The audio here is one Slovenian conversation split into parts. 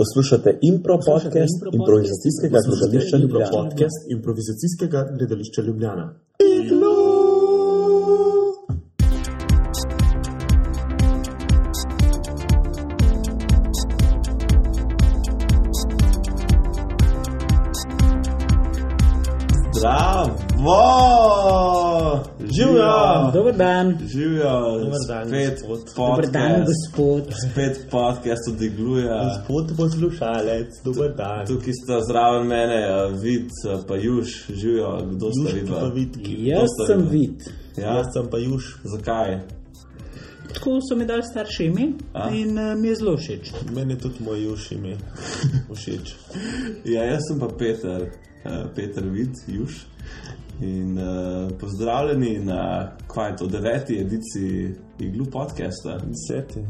Poslušate impro podcast improvizacijskega gledališča Ljubljana. Dan. Živijo! Spet. Dober dan, podcast. gospod. Spet podcast odigluje. Gospod poslušalec, dober dan. Tukaj sta zraven mene, eh, vid, eh, pa juž, živijo, kdo sta vidva? vitki. Jaz Dosta sem vid. Ja, Jaz sem pa juž. zakaj? Tako so mi dali starši ime A? in uh, mi je zelo všeč. Meni je tudi moj juž ime všeč. Ja, jaz sem pa Peter, eh, Peter Vid, juž. In uh, pozdravljeni na kaj je to, deveti ediciji Iglu podcasta. Deseti.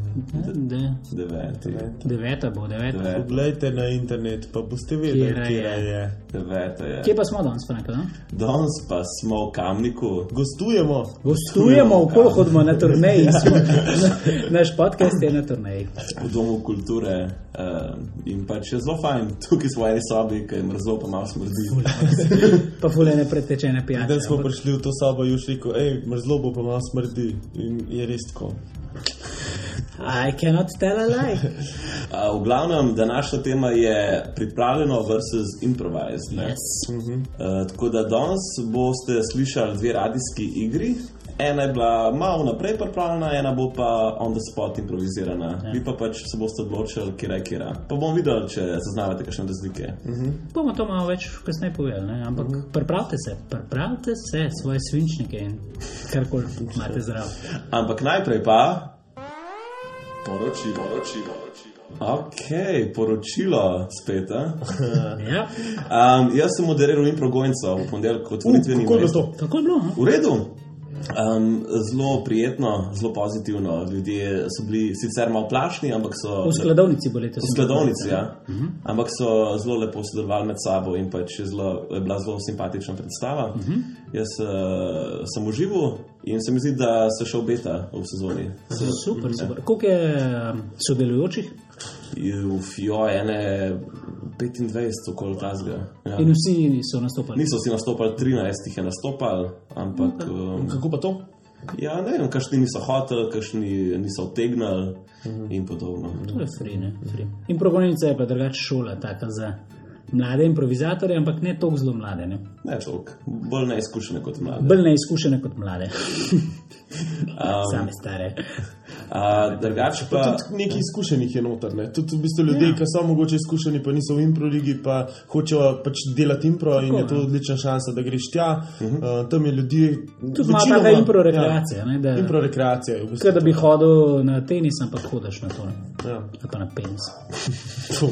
De, Deveti. deveta bo, deveta. Deveta. Poglejte na internet, pa boste vedeli, Katera kje je. je. Deveta je. Kje pa smo danes, Franko? No? Danes pa smo v Kamniku. Gostujemo. Gostujemo, okolo hodimo na turneji. smo. Naš podcast je na turneji. v domu kulture uh, in pač je zelo fajn, tukaj smo v eni sobi, ki je mrzlo, pa malo smrdi. Pa fulene pretečene pijače. Dan smo prišli v to sobo, juž rekel, hej, mrzlo bo pa malo smrdi. In je res tako. I cannot tell a lie. Uh, v glavnem, današnja tema je pripravljeno versus improvised. Yes. Uh, tako da danes boste slišali dve radijski igri. Ena je bila malo naprej pripravljena, ena bo pa on the spot improvizirana. Ja. Vi pa pač se boste odločili, kje je kje. Pa bomo videli, če zaznavate kakšne razlike. Bomo to malo več kasneje povedali, ne? ampak pripravite se, pripravite se svoje svinčnike in karkoli imate zraven. Ampak najprej pa. Poročilo, poročilo, poročilo. Ok, poročilo spet. a? Ja, Um, jaz sem moderiral improgojenca v ponedeljek kot volitveni Kako je bilo to? kako je bilo? no? V redu. Um, zelo prijetno, zelo pozitivno. Ljudje so bili sicer malo plašni, ampak so. V skladovnici bo letos. V skladovnici, ja. Ampak so zelo lepo sodelovali med sabo in pač je, zelo, je bila zelo simpatična predstava. Uh -huh. Jaz uh, sem užival in se mi zdi, da se še obeta v sezoni. Super, super. Koliko je sodelujočih? V FIO ene 25, okoli tazga. Ja. In vsi so nastopili. Niso vsi nastopali, 13 jih je nastopali, ampak um, Kako pa to? ja, ne vem, kakšni niso hoteli, kakšni niso otegnili in podobno. To je free, ne? Free. Improvizacija je pa drugače šola, taka za mlade improvizatorje, ampak ne toliko zelo mlade. Ne? Ne toliko, bolj neizkušene kot mlade. Bolj neizkušene kot mlade. Um, Same stare. a, drugače pa. Tudi nekaj izkušenih je noter. Ne? Tudi v bistvu ljudje, ki so mogoče izkušeni, pa niso v improligi, pa hočejo pač delati impro in je to ja. odlična šansa, da greš tja. Uh, tam je ljudi. Tudi malo taka impro rekreacija. Ne, da, Ja, impro rekreacija je v bistvu. Kaj da bi hodil na tenis, ampak hodiš na to. ne. Ja. Ali pa na penis. To.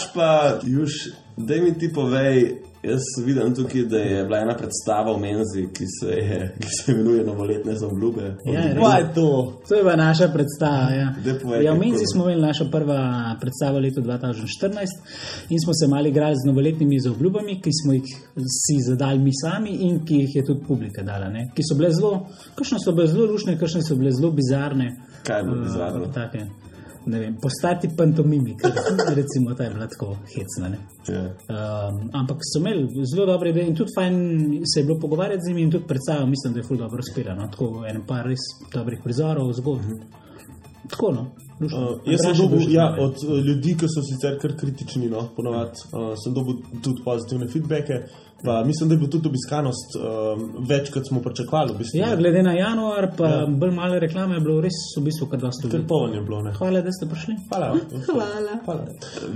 Drugač pa, Juž, da mi ti povej, jaz vidim tukaj, da je bila ena predstava v Menzi, ki se, je, ki se imenuje Novoletne zobljube. Ja. Kaj je to? To je bila naša predstava. Ja. Povej, Ja, v Menzi smo imeli našo prva predstava leta 2014 in smo se mali igrali z novoletnimi zaobljubami, ki smo jih si zadali mi sami in ki jih je tudi publika dala. Ne? Ki so bile zelo, kakšne so bile zelo lušne, kakšne so bile zelo bizarne. Kaj je bilo bizarno? Take, ne vem, postati pantomimik, recimo, ta je bila tako hecna. Ne? Ja. Um, ampak so imeli zelo dobre ideje in tudi fajn se je bilo pogovarjati z njimi in tudi predstava, mislim, da je ful dobro uspela. No? Tako en par res dobrih prizorov, zgodb. Tako no. Uh, jaz sem dobil ja, od uh, ljudi, ki so sicer kar kritični, no, ponovadi, uh, sem dobil tudi pozitivne feedbacke. Pa mislim, da je bila tudi obiskanost um, več, kot smo pričakovali. V bistvu, Ja, glede na januar, pa Ja. bolj malo reklame je bilo res v bistvu kar dosta ljudi. poln je bilo. Ne. Hvala, da ste prišli. Hvala. Hvala. Hvala.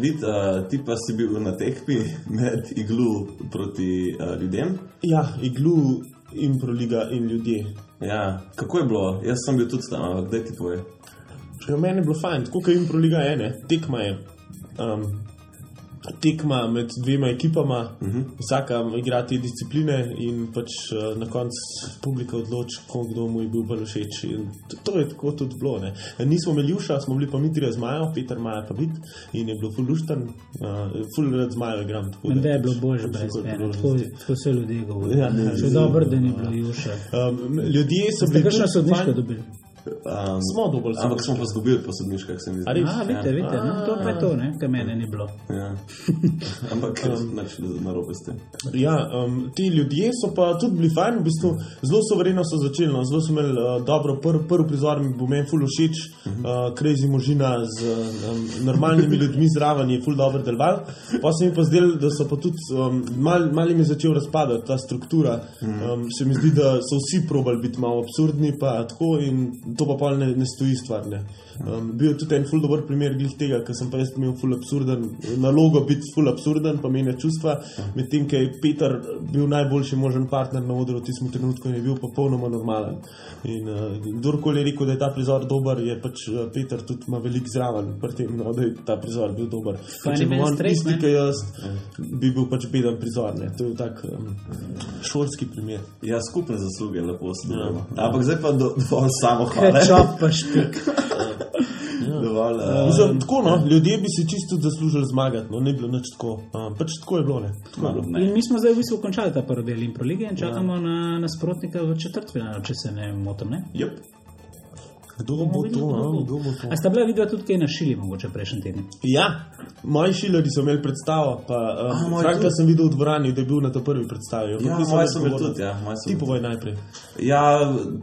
Vid, uh, ti pa si bil na tekmi med iglu proti uh, ljudem. Ja, iglu, improliga in ljudje. Ja, kako je bilo? Jaz sem bil tudi tam, ampak kdaj ti povej? Ja, meni je bilo fajn, tako kot improliga ene, tekma je. Um, Tekma med dvema ekipama, uh -huh. vsaka igra te discipline, in pač uh, na koncu publika odloči, kdo mu je bil bolj všeč. In to, to je tako tudi bilo. Ne. Nismo imeli juša, smo bili pa mi trije z Majo, Peter Maja pa vid in je bilo ful luštan, uh, ful rad z Majo igram. tako Da je bilo božje veliko brez je mene. Tako, tako so ljudje govorili. Ja, Ja, ne, Še ne, dobro, ne, da ni bilo juša. Um, ljudje so bili kakšno tudi sodniško fajn- dobili? Um, Smo dobili Ampak smo pa zgubili po sodniških, se mi zdi. A res? A, vidite, vidite, no, to pa je to, ne, kar mene ni bilo. Ja. Ampak nič narobe s tem. Ja, um, ti ljudje so pa tudi bili fajn, v bistvu zelo sovereno so začeli. No, zelo so imeli uh, dobro, prvi pr prizor mi bo meni ful všeč, uh, crazy možina z um, normalnimi ljudmi zraven je ful dobro deloval. Pa se mi pa zdelo, da so pa tudi um, mal, mal jim je začel razpadati ta struktura. Um, se mi zdi, da so vsi probali biti malo absurdni, pa tako in to pa pol ne, ne stoji stvar. Ne. Um, bil je tudi en ful dober primer glih tega, ker sem pa jaz imel ful absurden nalogo biti ful absurden, pa meni čustva, medtem ko je Peter bil najboljši možen partner na odru v tistem trenutku in je bil popolnoma normalen. In uh, kdorkoli je rekel, da je ta prizor dober, je pač uh, Peter tudi ima velik zraven pri tem, no, da je ta prizor bil dober. Fajn Če bi on stres, isti, ne? kot jaz, bi bil pač beden prizor. Ne. To je tak um, šolski primer. Ja, skupne zasluge lepo sodelujemo. Ja. Ampak zdaj pa do, dovolj samo hvale. Čop pa špik. Dovolj, uh, Mislim, tako, no, ljudje bi si čisto zaslužili zmagati, no, ne bi bilo nič tako. Um, pač tako je bilo. Ne. Tako je bilo. ne. In mi smo zdaj v bistvu končali ta prvi del Impro lige in čakamo na nasprotnika v četrtfinalu, če se ne motim. Ne? Yep. Kdo bo to? No, kdo bo to? A sta bila vidva tudi kaj našili, mogoče prejšnji teden? Ja, moji šileri so imeli predstavo. Pa, A, um, moji Franka sem videl v dvorani, da je bil na ta prvi predstavi. Ja, nisem moji so bili tudi, ja, moji so Ti bili povej najprej. Ja,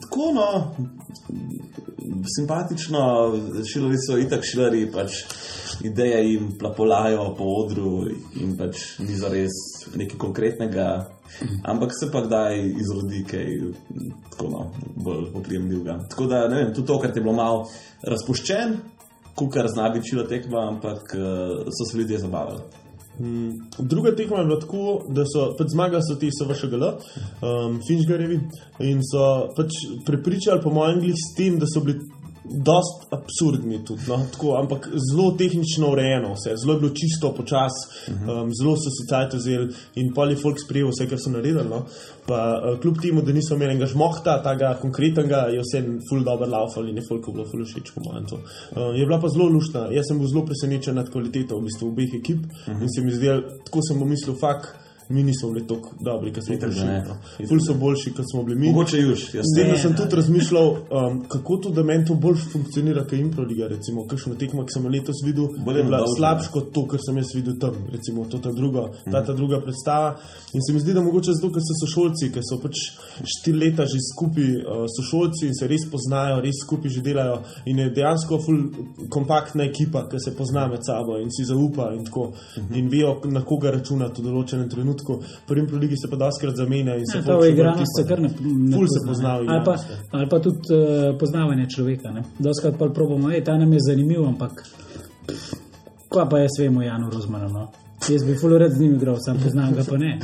tako no, simpatično, šilari so itak šilari, pač ideje jim plapolajo po odru in pač ni za res nekaj konkretnega, ampak se pa kdaj izrodi kaj tako no, bolj oprijemljivega. Tako da ne vem, tudi to, kar je bilo malo razpuščen, kukar zna biti čila tekma, ampak uh, so se ljudje zabavali. Mm, Druga tekma je bila tako, da so pač zmagali so ti SVŠGL, um, Finžgarjevi in so pač prepričali, po mojem, s tem, da so bili dost absurdni tudi, no, tako, ampak zelo tehnično urejeno vse, zelo je bilo čisto počas, um, zelo so si cajt vzeli in pol je folk sprejel vse, kar so naredili. No. Pa uh, kljub temu, da niso imeli enega žmohta, tega konkretnega, je vse full dobro laufal in je folku bilo full všeč, po to. Uh, je bila pa zelo luštna, jaz sem bil zelo presenečen nad kvaliteto v bistvu obeh ekip in se mi zdel, tako sem pomislil, fakt. Mi nismo bili tako dobri, kot smo prišli. da ne. No. Ful so boljši, kot smo bili mi. Mogoče juž, Zdaj ne. sem tudi razmišljal, um, kako to, da meni to bolj funkcionira kot Improliga. Recimo, kakšno tekmo, ki sem letos videl, je bila nadolžna. slabša kot to, kar sem jaz videl tam. Recimo, to ta druga, ta, ta druga predstava. In se mi zdi, da mogoče zato, ker so sošolci, ker so pač štiri leta že skupaj uh, sošolci in se res poznajo, res skupaj že delajo. In je dejansko ful kompaktna ekipa, ki se pozna med sabo in si zaupa in tako. In vejo, na koga računati v določenem trenutku. Pri Improligi se pa doskrat zamenja in se Ja, folk to bolj igranost se kar ne, ne Ful se pozna, poznajo ali pa, ali pa tudi uh, poznavanje človeka. ne. Doskrat pa probamo, da ta nam je zanimiv, ampak kva pa jaz vem o Janu Rozmanu. No? Jaz bi full rad z njim igral, sam poznam ga pa ne.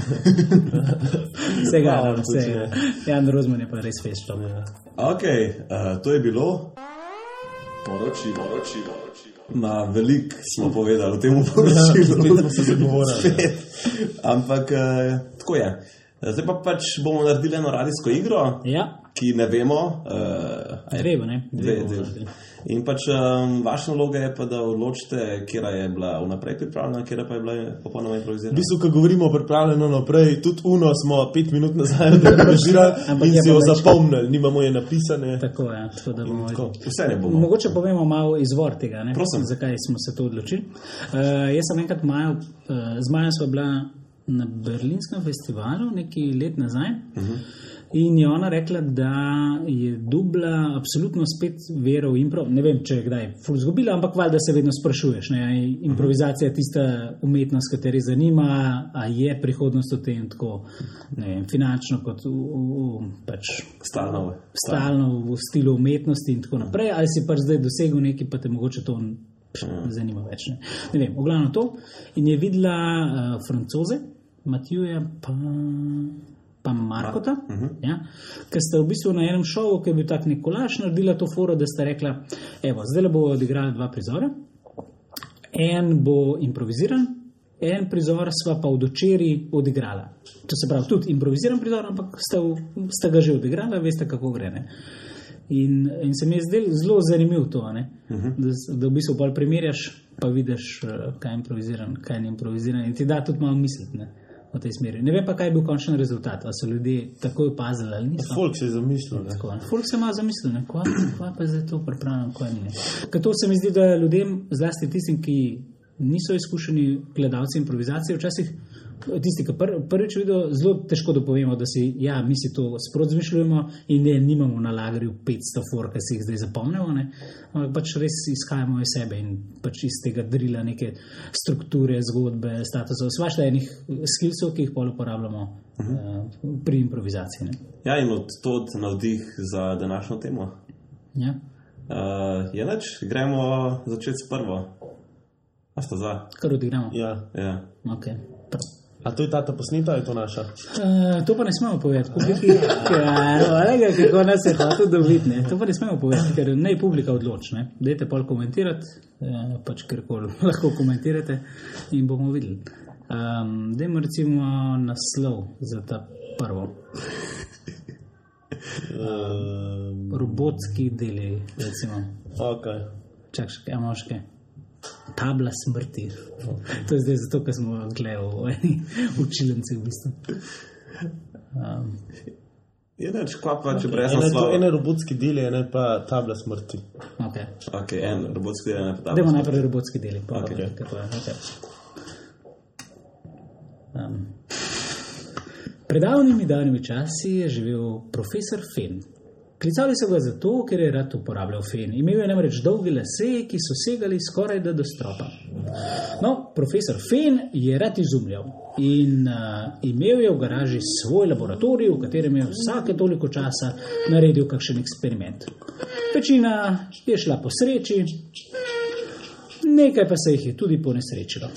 Vsega, Wow, no, tudi vse. Jan Rozman je pa res feščo. Ok, uh, to je bilo. Poroči, poroči, poroči. Na velik smo povedali o tem poročilu. spet smo se zagovorili. Spet. Ampak uh, tako je. Zdaj pa pač bomo naredili eno radijsko igro, Ja, ki ne vemo. Uh, Dve bo, ne? Dve Dve, dve. naredili. In pač um, vaša naloga je pa, da odločite, kera je bila vnaprej pripravljena, kera pa je bila popolnoma V improvizirana. bistvu, ko govorimo o pripravljeno naprej, tudi uno smo pet minut nazaj režirali Ampak in je si jo zapomnili, nimamo je napisane. Tako je. Tako da bomo Tako. Vse ne bomo. Mogoče povemo malo izvor tega, ne? Prosim. zakaj smo se to odločili. Uh, jaz sem enkrat majo, uh, z Majo sva bila na Berlinskem festivalu nekaj let nazaj. Uh -huh. In je ona rekla, da je dubla absolutno spet vero v impro. Ne vem, če je kdaj ful zgubila, ampak valjda se vedno sprašuješ. Ne? Je Improvizacija je tista umetnost, ki te zanima, a je prihodnost v tem tako vem, finančno kot v, v, v, pač Stalno. stalno v stilu umetnosti in tako naprej, ali si pač zdaj dosegel nekaj, pa te mogoče to pš, ne zanima več. Ne, ne vem, oglavno to. In je videla uh, francoze, Matijuja, pa, pa Markota, uh -huh. ja, ki sta v bistvu na enem šovu, ki je bil tak nekolaš, naredila to foro, da sta rekla, evo, zdaj bo odigrala dva prizora. En bo improviziran, en prizor sva pa v dočeri odigrala. To se pravi, tudi improviziran prizor, ampak sta, v- sta ga že odigrala, veste, kako gre. Ne? In, in se mi je zdelo zelo zanimivo to, uh -huh. da, da v bistvu bolj primerjaš, pa vidiš, eh, kaj je improviziran, kaj ni improviziran. In ti da tudi malo misliti. ne. V tej smeri. Ne vem pa, kaj je bil končni rezultat. Ali so ljudje takoj opazili ali niso. Folk se je zamislil. Folk se ima zamislil, kva, kva pa je zdaj to pripravljeno, kva ni. ne. Ker to se mi zdi, da ljudem, zlasti tistim, ki niso izkušeni gledalci improvizacije, včasih tisti, ki pr, prvič vidijo, zelo težko dopovemo, da si, ja, mi si to sprot zmišljujemo in ne, nimamo na lagerju 500 for, ki si jih zdaj zapomnimo, ne. ampak pač res izhajamo iz sebe in pač iz tega drila neke strukture, zgodbe, statusov, svašta enih skilsov, ki jih pol uporabljamo uh, pri improvizaciji. Ne. Ja, in od tod navdih za današnjo temo. Ja. Uh, je noč, gremo začeti s prvo. A sta za? Kar odigramo. Ja. Ja. Okay. A to je ta posneta, ali je to naša? Uh, to pa ne smemo povedati, publiki. Ja, kako nas je hotel dobiti. ne. To pa ne smemo povedati, ker naj publika odloči. Dajte pol komentirati, eh, pač kjerkoli lahko komentirate in bomo videli. Um, Dajmo recimo naslov za ta prvo. Um, Robotski deli, recimo. okay. Čak, še kaj, imaš kaj? Tabla smrti. To je zdaj zato, ker smo gledali v eni učilnici v bistvu. Um, Je noč, kva pa, če brez naslova. ene robotski deli, ene pa tabla smrti. okay. Ok, en robotski del, ne pa Dajmo ta. najprej robotski deli. Pa, Ok. okay. Okay. Okay. Um, pred davnimi davnimi časi je živel profesor Fen. Klicali so ga zato, ker je rad uporabljal fen. Imel je namreč dolge lase, ki so segali skoraj do stropa. No, profesor Fen je rad izumljal in uh, imel je v garaži svoj laboratorij, v katerem je vsake toliko časa naredil kakšen eksperiment. Večina je šla po sreči, nekaj pa se jih je tudi ponesrečilo.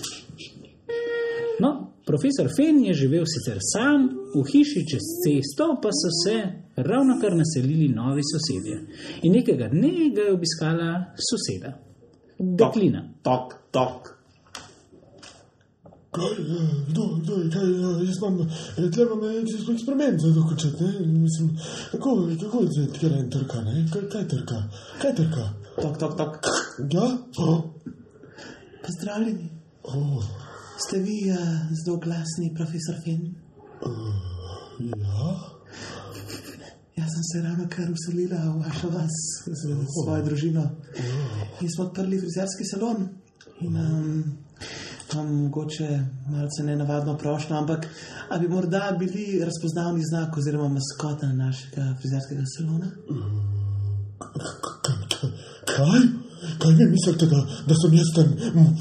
Profesor Fen je živel sicer sam, v hiši čez cesto pa so se ravno kar naselili novi sosedje. In nekega dne ga je obiskala soseda, deklina. Tok, tok. Kaj, eh, kdo, kdo, je, kaj, eh, jaz imam, eh, tle imam čisto eksperiment za dokončati, ne, in mislim, kako, kako je zdaj, kjer en trka, ne, kaj, kaj trka, kaj trka, Tok, tok, tok. ja, oh, Pozdravljeni, oh, ste vi uh, zelo glasni, profesor Finn? ja, Jaz sem se ravno kar uselila v vašo vas z svojo družino in smo odprli frizerski salon. In um, imam mogoče malce nenavadno prošlo, ampak a bi morda bili razpoznavni znak oziroma maskota našega frizerskega salona? kaj, kaj vi mislite, da, da sem jaz ten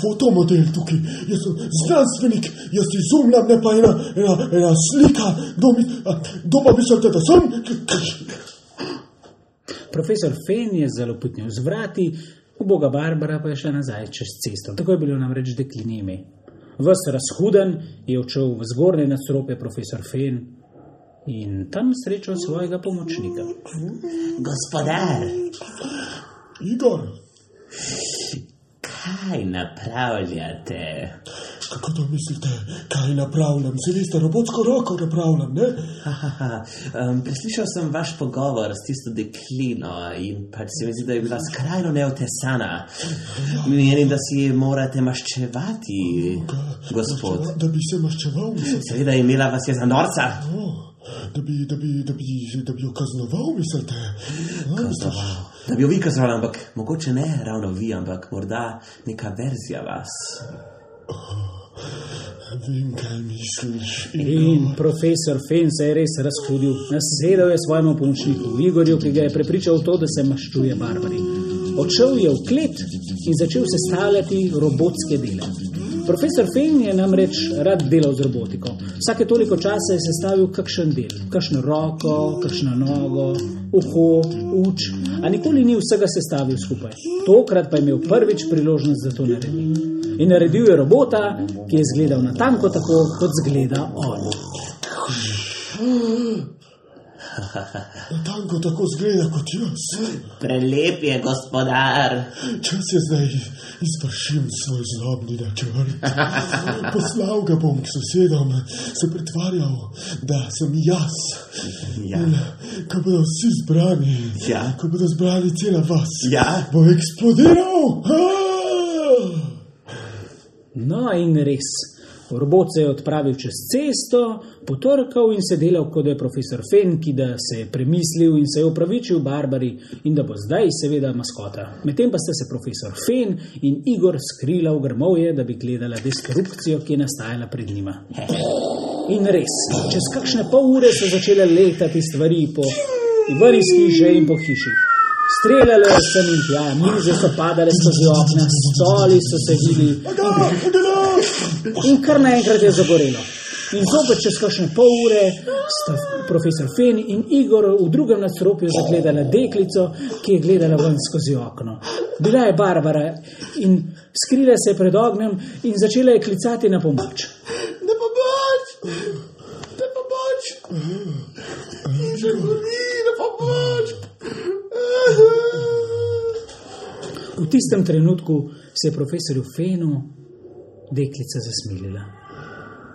fotomodel tukaj, jaz sem znanstvenik, jaz izumljam, ne pa ena, ena, ena slika, kdo, mi, a, kdo pa mislite, da sem, Profesor Fen je zelo putnil z vrati, uboga Barbara pa je šla nazaj čez cesto. Tako je bilo namreč deklini ime. Ves razhuden je odšel v zgornje nadstropje profesor Fen in tam srečal svojega pomočnika. Gospodar, Igor, kaj napravljate? kako to mislite, kaj napravljam, se veste, robotsko roko napravljam, ne? Hahaha, um, preslišal sem vaš pogovor s tisto deklino in pač se mi zdi, da je bila skrajno neotesana. Menim, da si morate maščevati, gospod. Da bi se maščeval, Seveda imela vas je za norca. oh, da, bi, da, bi, da, bi, da bi jo kaznoval, mislite. A, Kaznoval. Da bi jo vi kaznovali, ampak mogoče ne ravno vi, ampak morda neka verzija vas. Vem, kaj misliš. In profesor Fen se je res razhudil. Nasedel je svojemu pomočniku Igorju, ki ga je prepričal v to, da se maščuje Barbari. Odšel je v klet in začel sestavljati robotske dele. Profesor Fen je namreč rad delal z robotiko. Vsake toliko časa je sestavil kakšen del, kakšno roko, kakšno nogo, uho, uč, a nikoli ni vsega sestavil skupaj. Tokrat pa je imel prvič priložnost za to narediti. In naredil je robota, ki je izgledal natanko tako, kot zgleda on. Tanko tako zgleda kot jaz. Prelep je gospodar. Čas je zdaj izvršim svoj zlobni načrt. Poslal ga bom k sosedom, se pretvarjal, da sem jaz. Ja. In ko bodo vsi zbrani, Ja. ko bodo zbrani cela vas, Ja. bo eksplodiral. Ah! No, in res, Robot se je odpravil čez cesto, potrkal in se delal, kot da je profesor Fen, ki da se je premislil in se je upravičil Barbari in da bo zdaj seveda maskota. Medtem pa sta se profesor Fen in Igor skrila v grmovje, da bi gledala destrukcijo, ki je nastajala pred njima. In res, čez kakšne pol ure so začele letati stvari po iz hiše in po hiši. Streljale so in tja, mize so padale skozi okna, stoli so se vili in kar naenkrat je zagorelo. In zopet čez kakšne pol ure sta profesor Fen in Igor v drugem nadstropju zagledala deklico, ki je gledala ven skozi okno. Bila je Barbara in skrila se je pred ognjem in začela je klicati na pomoč. Ne pomoč! Ne pomoč! Že gori, ne pomoč! V tistem trenutku se je profesorju Fenu deklica zasmilila.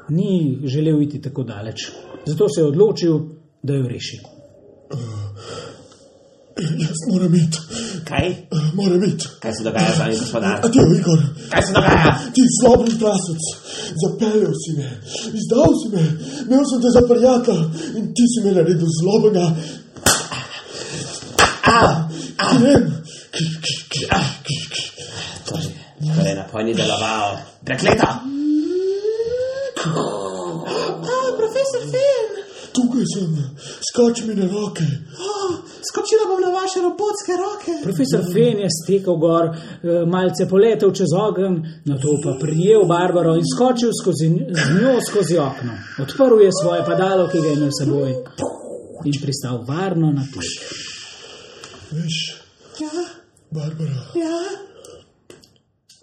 Ni želel iti tako daleč, zato se je odločil, da jo reši. Jaz moram iti, Kaj? moram iti. Kaj se dogaja z vami, gospodar? Adijo, Igor. Kaj se dogaja? Ti slabri prasec, zapeljal si me, izdal si me, imel sem te za prijatelja in ti si me naredil zlobega. Ne vem, Torej, torej napoj ni deloval. Prekleto! Profesor Fen! tukaj sem, skoči mi na roke. Skočila bom na vaše robotske roke. Profesor Fen je stekel gor, eh, malce poletel čez ogenj, na to pa prijel Barbaro in skočil skozi, z njo skozi okno. Odprl je svoje padalo, ki ga je imel s seboj, in pristal varno na tleh. Veš, Ja, Barbara, ja.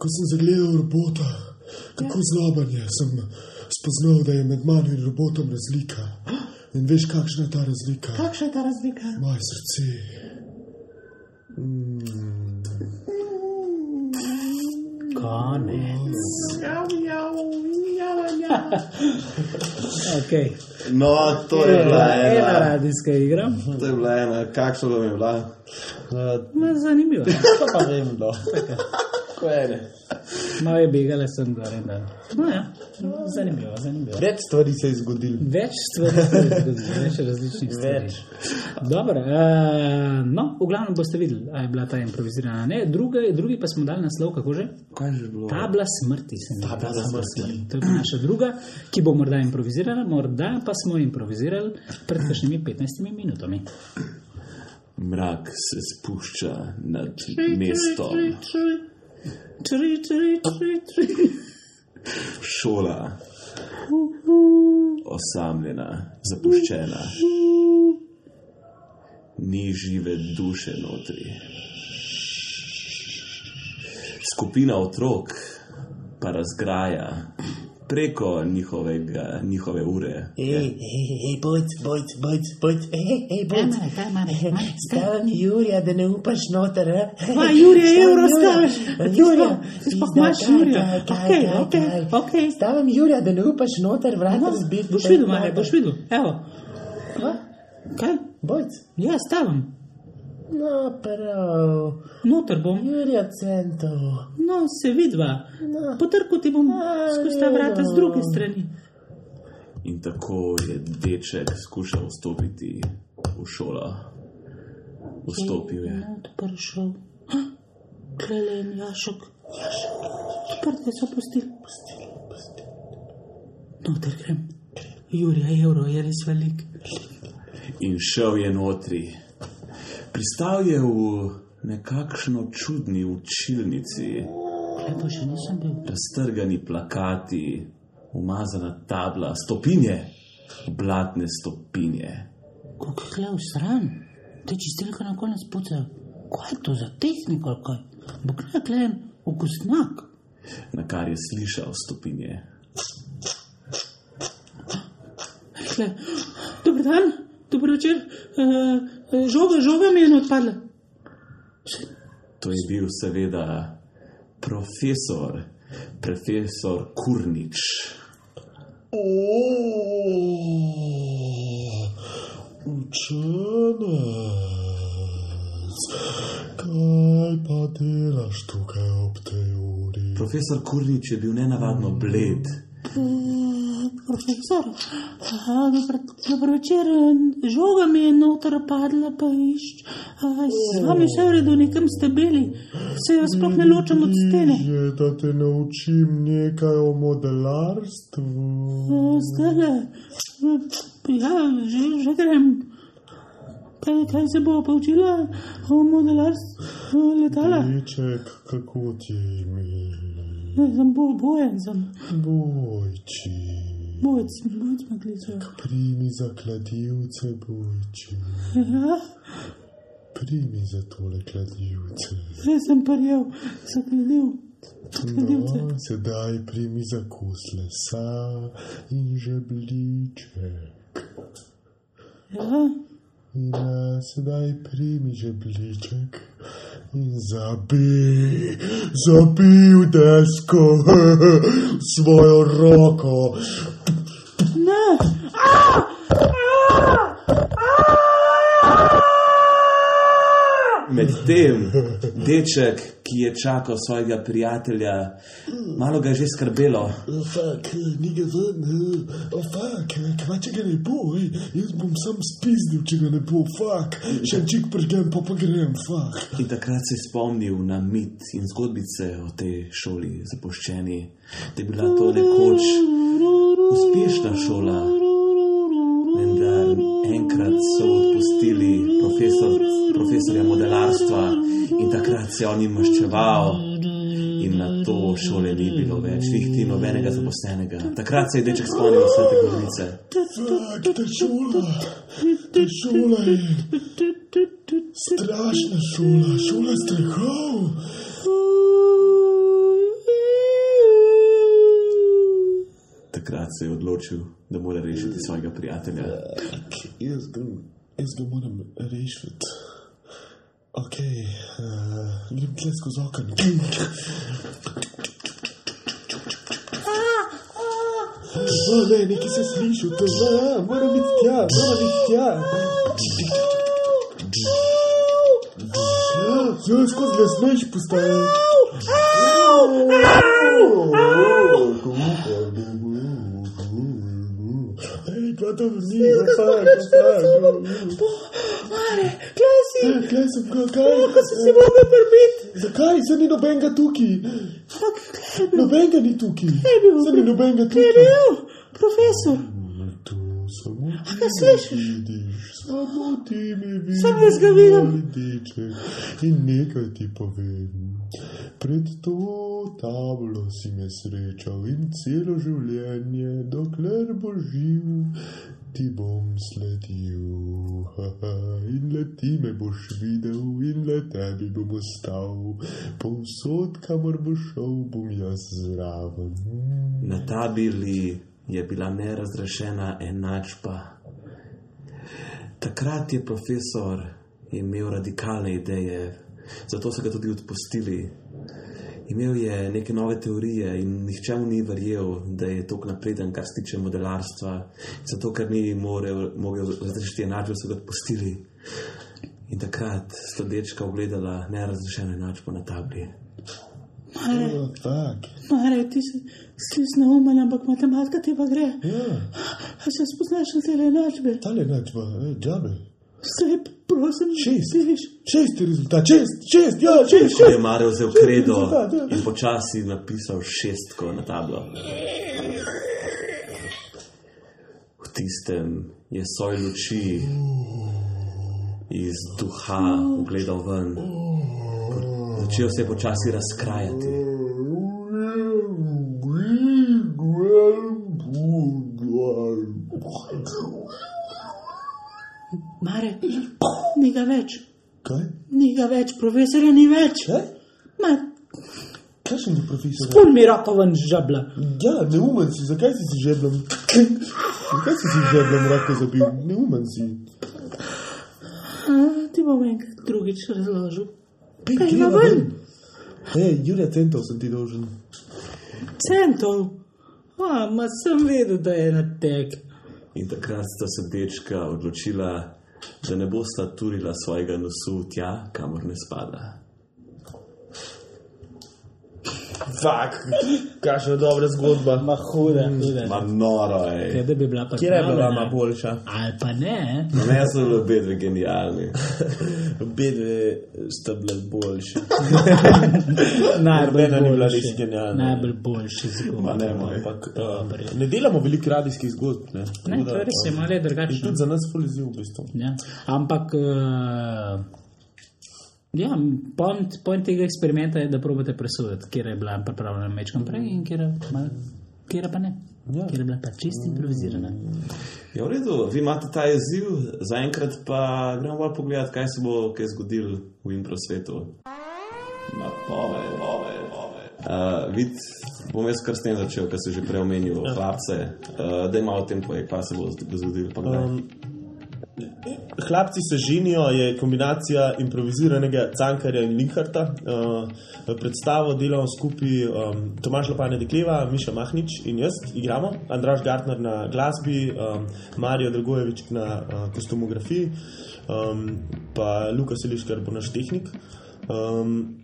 Ko sem zagledal robota, kako zloben je, sem spoznal, da je med mano in robotom razlika. In veš, kakšna je ta razlika? Kakšna je ta razlika? Moje srce. Konec. Jav, jav, jav, jav. Okay. No, to je bila Ena ena. radijska igra. To je bila ena. Kakšna vam je bila? Ma, zanimivo. To pa vem, no. Ko ene. Malo je begala sem gor in dol. No, ja. Zanimivo, zanimivo. Več stvari se je zgodilo. Več stvari, se je zgodilo, več različnih stvari. Več. Dobro, uh, no, v glavnem boste videli, ali je bila ta improvizirana. Ne, druga, drugi pa smo dali naslov, kako že? Kaj je že bilo? Tabla smrti. se mi. Tabla smrti. To je naša druga, ki bo morda improvizirana, morda pa smo improvizirali pred kakšnimi 15 minutami. Mrak se spušča nad mestom. Tri, tri, tri, tri. Šola. Osamljena, zapuščena. Ni žive duše notri. Skupina otrok pa razgraja preko njihovega, njihove ure. Ej, ej, ej, bojc, bojc, bojc, bojc, ej, ej, bojc. Stavim Jurija, da ne upaš noter, eh? Ma, Jurija, evro staviš. Jurija, imaš Jurija. Okej, okej, okej. Stavim Jurija, da ne upaš noter, vrata No, zbiti. boš videl, Mare, boš videl. Evo, kaj? Bojc. Ja, stavim. No, prav. Noter bom. Jurija centov. No, se vidva. No. Potrkal ti bom skozi ta vrata z druge strani. In tako je deček skušal vstopiti v šolo. Vstopil je. Odprl šel. Klele in jašek. Jašek. Odprte so pustili. Pustili, pustili. Noter grem. Jurija, evro je res velik. In šel je notri. Pristal je v nekakšno čudni učilnici, Kaj pa še nisem bil? raztrgani plakati, umazana tabla, stopinje, blatne stopinje. Kako je klev stran? Te čistilke na konec pucajo. Kaj je to za tehniko kaj? Bo kaj klejen okusnak? Na kar je slišal stopinje. Kle. Dober dan, dober večer. Uh, žoga, žoga mi je odpadla. To je bil seveda profesor, profesor Kurnič. Učenec, kaj pa delaš tukaj ob tej uri? Profesor Kurnič je bil nenavadno bled Profesor, dobro, dobro večer, žoga mi je noter padla, pa iš. A, Z vami vse v redu, nekam ste bili, se jo sploh ne ločem od stene. Že da te naučim nekaj o modelarstvu. Zdaj le, ja, že, že grem. Kaj, kaj se bo poučila o modelarstvu letala? Deček, kako ti ime? Ne, sem bo, bojen, sem Bojči. Bojc, bojc me kliče. Primi za kladivce, bojči. Ja, Primi za tole kladivce. že sem prijel, zakladil. Kladivce. No, sedaj primi za kos lesa in žebliček. Ja, In a, sedaj primi žebliček in zabij, zabij v desko svojo roko. Medtem deček, ki je čakal svojega prijatelja, malo ga je že skrbelo. Fuck, ni ga oh, fuck, kva če ga ne bo, jaz bom sam spizdil, če ga ne bo, fuck, še en čik pregem, pa pa grem, fuck. In takrat se je spomnil na mit in zgodbice o tej šoli zapuščeni, da je bila to nekoč uspešna šola. So odpustili profesor, profesorja modelarstva in takrat se je on jim maščeval. In na to šole ni bilo več, niti nobenega zaposlenega. Takrat se je deček spomnil vse te govorice. Šola, ta šola je strašna šola, šola strahov. Takrat se je odločil, da mora rešiti svojega prijatelja. Jaz ga, jaz ga moram rešiti. Ok, uh, grem tle skozi okno. O, ne, nekaj se sliši, to je, moram biti tja, moram biti tja. Ja, ja, skozi le smeš postaje. Ej, kva to ni, fak, fak. Mare, klasi, Kaj sem, kaj, kako sem si mogel prbiti. Zakaj se ni nobenega tukaj? Je bil? Nobenega ni tukaj. Kaj je bil? Se ni nobenega Kaj je tukaj. bil? Profesor, Tu samo ti kaj slišiš? vidiš, samo ti me vidiš. Sam jaz ga vidim. In nekaj ti povem. Pred to tablo si me srečal in celo življenje, dokler bo živ, ti bom sledil. Haha, In le ti me boš videl, in le tebi bom ostal. Povsod, kamor bo šel, bom jaz zraven. Na tabeli je bila nerazrešena enačba. Takrat je profesor imel radikalne ideje, zato so ga tudi odpustili. Imel je neke nove teorije in nihče mu ni verjel, da je tako napreden, kar se tiče modelarstva. Zato, ker ni morel, mogel razrešiti enačbe, so ga odpustili. In takrat sta dečka ogledala nerazrešeno enačbo na tabli. Oh, fuck. Mare, ti si slisna umen, ampak matematika ti pa gre. Ja, A se spoznaš na te enačbe? tale načba, eh, džabe. Vse, prosim, Šest. Vidiš, Šesti rezultat, šest, šest, ja, šest, Ko je. Mare vzel kredo rezultat, ja. in počasi napisal šestko na tablo. V tistem je soj luči iz duha ugledal ven. Začel se je počasi razkrajati. Mare, ni ga več, Kaj? ni ga več, profesorja ni več. Kaj? Ma, Kakšen je profesor? pun mi roko ven žabla. Ja, neumen si, zakaj si si žeblom? Zakaj si si žeblom roko zabil? Neumen si. A, ti bom enkrat drugič razložil. Ej, Kaj ima ven? Hej, Jurja Centov sem ti dolžen. Centov. A, ma sem vedel, da je na tek. In takrat sta se dečka odločila, da ne bosta turila svojega nosu tja, kamor ne spada. Fak, kakšna dobra zgodba. Ma huda, huda. Ma noro, Ja, ej. da bi bila pa Kje je bila vama boljša? Ali pa ne, Ne so bili obedve genialni. Bedve sta bile boljše. najbolj ni bila res genialna. Najbolj boljši zgodba. Ma ne, moj. Ampak uh, ne delamo veliko radijskih zgodb. Ne, Ne, to je res, je malo je in drugačno. tudi za nas fuliziv v bistvu. Ja. Ampak, uh, ja, point, point tega eksperimenta je, da probate presoditi, kje je bila pripravljena mečkam prej in kje pa ne. Ja. Kje je bila pa čist improvizirana. Ja, v redu, vi imate ta izziv, zaenkrat pa gremo bolj pogledat, kaj se bo kaj zgodilo v impro svetu. Na pove, pove, pove. Uh, vid, bom jaz kar s tem začel, ker se že prej omenil hlapce. Uh, da ima o tem poje, kaj se bo kdaj. Um, Hlapci se ženijo je kombinacija improviziranega Cankarja in Linkarta. Uh, predstavo delamo skupaj um, Tomaš Lopane Dekleva, Miša Mahnič in jaz igramo, Andraš Gartner na glasbi, um, Marijo Dragojevič na uh, kostumografiji, um, pa Luka Seliškar bo naš tehnik. Um,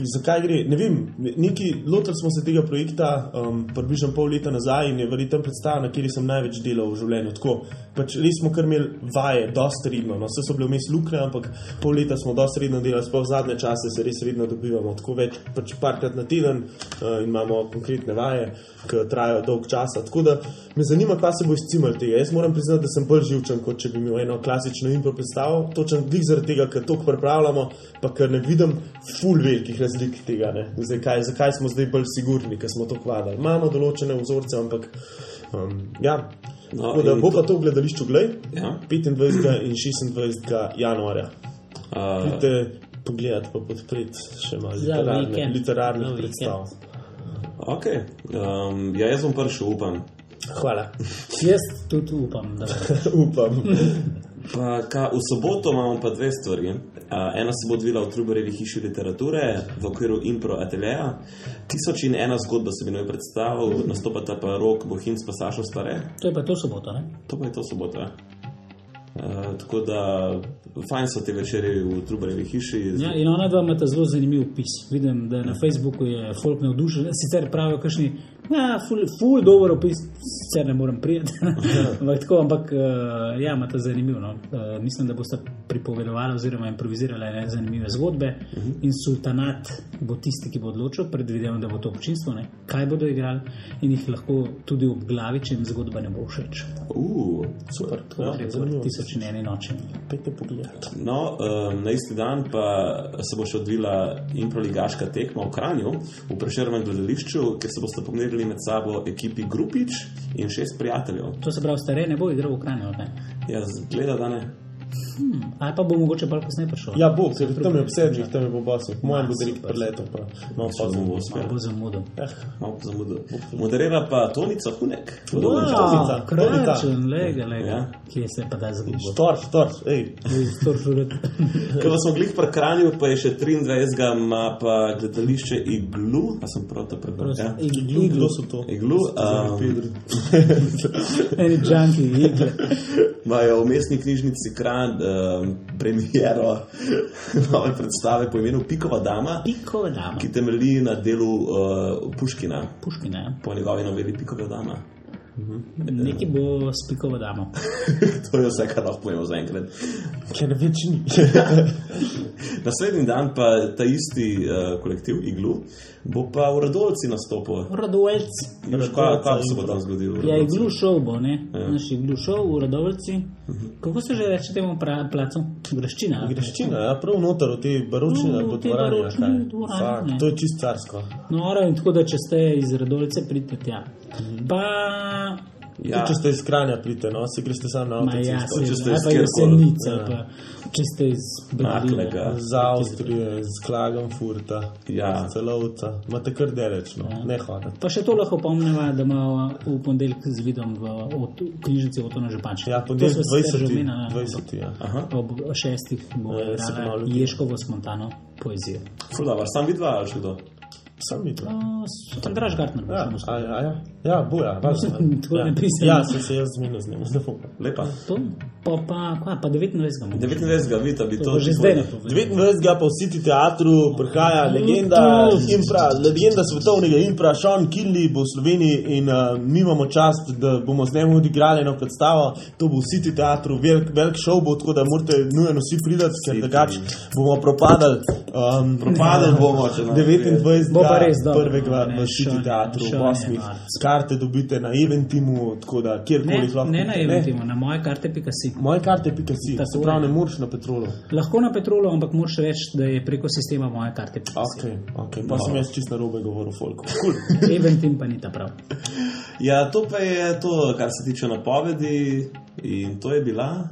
Zakaj gre? Ne vem, neki, lotili smo se tega projekta um, približno pol leta nazaj in je verjetno predstava, na kateri sem največ delal v življenju. Tako, pač res smo kar imeli vaje, dosta redno. No, vse so bile vmes luknje, ampak pol leta smo dosta redno delali, sploh zadnje čase se res redno dobivamo. Tako več, pač parkrat na teden uh, in imamo konkretne vaje, ki trajajo dolg časa. Tako da me zanima, kaj se bo izcimal tega. Jaz moram priznati, da sem bolj živčen, kot če bi imel eno klasično impro predstavo. Točen glih zaradi tega, ker to pripravljamo, pa ker ne vidim ful velikih razlik tega. ne. Zdaj, kaj, zakaj smo zdaj bolj sigurni, ker smo to kvadali. Imamo določene vzorce, ampak um, ja. No, da bo to- pa to v gledališču glej, Ja. 25. in 26. januarja. Uh, Pridite pogledati, pa podpreti še malo literarne, literarnih predstav. ok, um, ja, jaz bom prišel, upam. Hvala. Jaz tudi upam, Upam. Pa, ka, v soboto imamo pa dve stvari. Uh, ena se bo odvila v Trubarevi hiši literature v okviru Impro Ateljeja. Tisoč in ena zgodba se bi naj predstavil, nastopata pa Rok, Bohinc pa Sašo Stare. to je pa to soboto. Ne? To pa je to soboto. Ja. Uh, tako da fajn so te večeri v Trubarevi hiši. Ja, in ona dva imata zelo zanimiv opis. Vidim, da na Facebooku je folk navdušen. Sicer pravijo, kakšni, ja, ful, ful dober opis, sicer ne morem prijeti. ampak tako, ampak uh, ja, imata zanimiv. No. Uh, mislim, da boste pripovedovali oziroma improvizirali ene zanimive zgodbe. Uh -huh. In sultanat bo tisti, ki bo odločil, predvidevam, da bo to občinstvo, ne, kaj bodo igrali in jih lahko tudi obglavi, če jim zgodba ne bo všeč. Uh, Super, Tako ja, da gre za zanimivo. tisoč in eni noči. Pejte pogledati. No, um, na isti dan pa se bo še odvila improligaška tekma v Kranju, v Prešernem gledališču, kjer se boste pomerili med sabo ekipi Grupič in šest prijateljev. To se pravi, stare ne bo igral v Kranju. kaj? Ja, zgleda, da ne. Ali pa bo mogoče bolj kasneje prišel. Ja, bo, ker tam je obsedžih, tam je bo basov. Mojem bo direkt preletel, pa malo pozno bomo bo uspeli. bo zamudil. Malo zamudil. Moderira pa Tonica Hunek. Tonica. Wow, Tonica. kračen, lega, lega. Ja. Kje se pa da zgubo? Štorš, štorš, ej. Ko smo glih pri Kranju, pa je še 23. ima pa gledališče Iglu. A sem prav to prebral? Ja. Iglu, kdo so to? Iglu. Um, Pedri. Eni džanki, igle. Imajo v mestni knjižnici Kran um, premiero nove predstave po imenu Pikova dama, Piko dama. ki temelji na delu uh, Puškina, Puškina, ja. po njegovi noveli Pikova dama. Nekaj bo s pikovo damo. to je vse, kar lahko povemo zaenkrat. Ker več ni. Naslednji dan pa ta isti uh, kolektiv Iglu bo pa v Radovci nastopil. Radoveljc. Veš, Kaj, kaj se bo tam zgodilo? Ja, Radovci? iglu šov bo, ne? Naš iglu šov v Radoveljci. Kako se že reče temu pra, placu? Greščina. ali? Greščina, ja, prav noter v te dvorane. baročne kaj. dvorane, Fak. To je čist carsko. Noro in tako, da če ste iz Radovljice, pridite tja. Pa, Ja. Ja. Če ste iz Kranja, pridite, no, si greste sam na ma ja, če ste ali iz pa Ja. če ste iz Naklega. Berlina. Z Avstrije, z Klagenfurta, Ja. z Celovca, imate kar deleč, no, ne hodite. Pa še to lahko pomneva, da imamo v ponedeljek z vidom v, Ot- v knjižnici Otona Župančiča. Ja, ponedeljek sva sicer že 20. omenila, ne? 20. Ja. Aha, Ob šestih bo Ja. Ješkovo spontano poezijo. ful dobro, sam vidva ali še kdo? Sam videl. Andraž Gartner. bo Ja, šel na a, a, ja, ja, boja, važno. Tako ja. ne prisem. ja, sem se jaz zmenil z njim, zelo. Lepa. To, pa, pa, kva, pa 29. bomo. 29. vidite, bi to To že zdaj ne povem. 29. pa v City teatru prihaja legenda, impra, legenda svetovnega impra, Sean Kinley bo v Sloveniji in uh, mi imamo čast, da bomo z njim odigrali eno predstavo. To bo v City teatru, velik, velik šov bo, tako da morate nujno vsi priti, ker drugače bomo propadali. Um, Propadali bomo, če ne. 29. Pa res dobro, prvega ne, v City teatru, osmih. norc. Karte dobite na Eventimu, tako da kjerkoli lahko. ne na Eventimu, na moje karte pika si. Moje karte pika si, Tako se pravi, ne moreš na petrolu. Lahko na petrolu, ampak moraš reči, da je preko sistema moje karte pika si. Ok, ok, pa sem jaz čist na robe govoril, folko. Cool. Eventim pa ni ta prav. Ja, to pa je to, kar se tiče napovedi. In to je bila.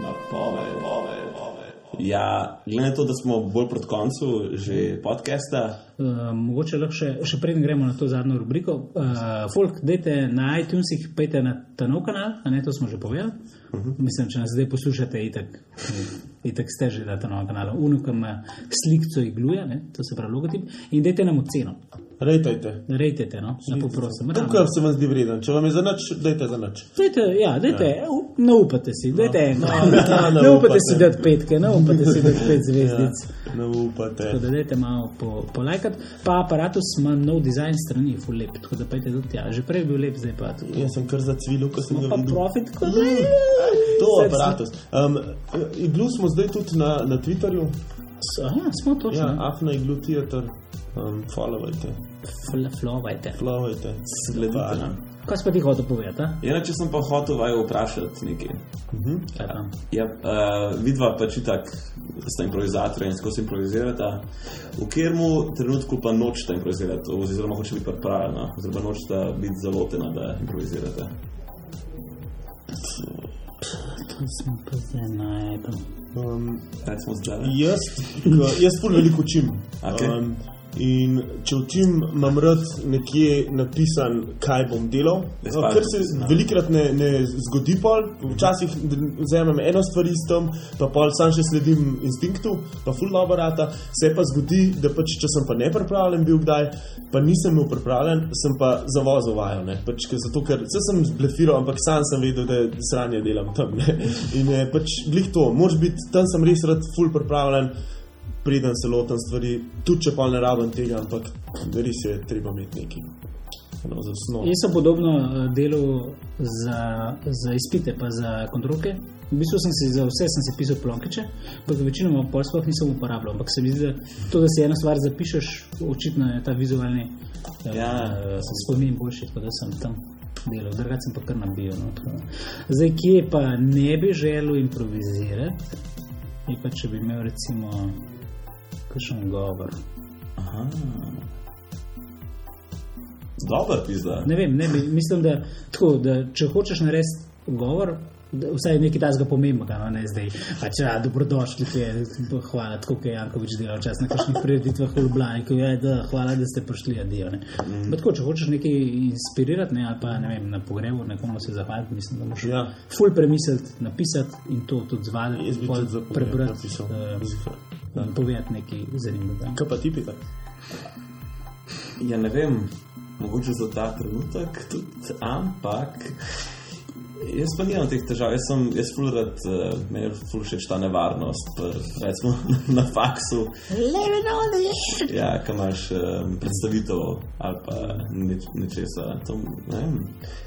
Napoved, napoved, napoved. Ja, glede na to, da smo bolj proti koncu že podcasta, Uh, mogoče lahko še, še preden gremo na to zadnjo rubriko. Uh, folk, dajte na iTunesih, pejte na ta nov kanal, a ne to smo že povedali. Uh -huh. Mislim, če nas zdaj poslušate, itak, itak ste že na ta novem kanalu. Unuka ima slikco igluje, ne? to se pravi logotip. In dajte nam oceno. Rejtajte. Rejtete, no, lepo prosim. Tukaj se vam zdi vreden. Če vam je za nič, dajte za nič. Dajte, ja, dajte, ja. ne upate si, dajte eno. ja, ne ne upate si dati petke, ne upate si dati pet zvezdic. Ja, ne upate. Tako da dajte malo po, polajkati. Pa aparatus ima nov dizajn strani, ful lep, tako da pejte tudi tja. Že prej je bil lep, zdaj pa tudi. Jaz sem kar zacvilil, ko sem ga Pa videl. profit, kot To aparatus. Um, iglu smo zdaj tudi na, na Twitterju. Aha, smo točno. Ja, Ja, Afna iglu teater. Um, followajte, Flovajte. followajte. sledite. Kaj si pa ti hotel povedati? a? Inače sem pa hotel vaju vprašati nekaj. Kaj pa? Ja, uh, vidva pač itak sta improvizatorja in skozi improvizirata. V katerem trenutku pa nočete improvizirati, oziroma hoče biti pripravljena, oziroma nočete biti zalotena, da improvizirate. To smo pa zdaj najdel. Um, Recimo zdaj. Jaz, jaz veliko učim. Okej. Um, in če učim, imam rad nekje napisan, kaj bom delal. No, Kar se napisano. velikrat ne, ne zgodi, pol. včasih vzamem eno stvar istom, pa pol sam še sledim instinktu, pa ful dobro rata. Se pa zgodi, da pač, če sem pa nepripravljen bil kdaj, pa nisem bil pripravljen, sem pa zavozil vajo. ne. Pač, ker, zato, ker se sem zblefiral, ampak sam sem vedel, da sranje delam tam. Ne. In je pač glih to, moraš biti, tam sem res rad ful pripravljen preden se lotim stvari, tudi če pa ne rabim tega, ampak res je treba imeti nekaj no. Jaz sem podobno eh, delal za, za izpite, pa za kontrolke. V bistvu sem si za vse sem si pisal plonkeče, ampak večinoma pol sploh nisem uporabljal. Ampak se mi zdi, da to, da si eno stvar zapišeš, očitno je ta vizualni eh, Ja. eh, spomin boljši, tako da sem tam delal, drugače sem pa kar nabil. No, tako da. Zdaj, kje pa ne bi želel improvizirati, je pa če bi imel recimo kakšen govor. Aha. Dober pizda. Ne vem, ne, mislim, da, tako, da če hočeš narediti govor, vsaj nekaj tajnega pomembnega, no, ne zdaj. Pač, ja, dobrodošli, ki je, hvala, tako kot je Jankovič delal čas na kakšnih prireditvah v Ljubljani, ki je, da hvala, da ste prišli, adijo. Ne. Mm. Tako, če hočeš nekaj inspirirati, ne, ali pa ne vem, na pogrebu nekomu se zahvaliti, mislim, da moraš Ja. ful premisliti, napisati in to tudi zvaditi, Jaz bi tudi prebrati in povedati nekaj zanimivega. Kaj pa ti pita? Ja, ne vem, mogoče za ta trenutek tudi, ampak. Jaz pa nimam teh težav, jaz sem, jaz ful rad, uh, meni je ful všeč ta nevarnost, pr, recimo na faksu. Ja, kam imaš um, predstavitev ali pa neč, nečesa. To, ne vem,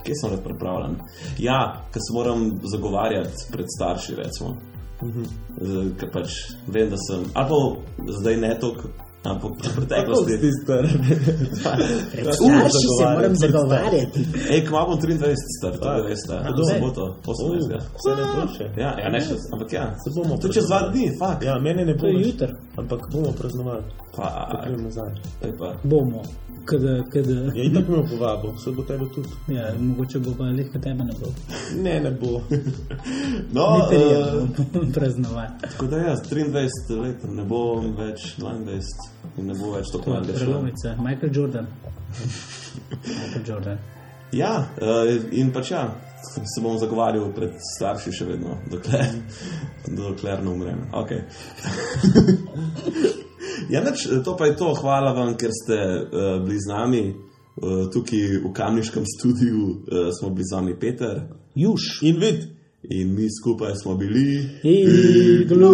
kje sem rad pripravljen. Ja, ker se moram zagovarjati pred starši, recimo. Z- Ker pač vem, da sem, ali pa zdaj ne toliko, ampak v preteklosti. Ti star. Starši se moram zagovarjati. Ej, kma bom 23, star, to veste. A, To zdaj? soboto, 18. Vse ne boljše. Ja, ja, ne še, ampak ja. Se bomo To čez dva dni, fak. Ja, mene ne To bo je več, jutr. Ampak bomo praznovali. Pa, Pa grem nazaj. Bomo. Kada, kada, Ja, itak me bo povabil, vse bo tebe tudi. ja, mogoče bo pa lehko tebe ne bo. Ne, ne bo. No, Ni uh, prijemno praznovati. tako da jaz, 23 let, ne bom več 22 in ne bo več tako mladega šla. prelomica. Michael Jordan. Michael Jordan. Ja, uh, in pač ja, se bom zagovarjal pred starši še vedno, dokler, dokler ne umrem. Okay. Ja, nič, to pa je to, hvala vam, ker ste uh, bili z nami. Uh, tukaj v Kamniškem studiu uh, smo bili z vami, Peter Juž. In vid. in mi skupaj smo bili. Iglu.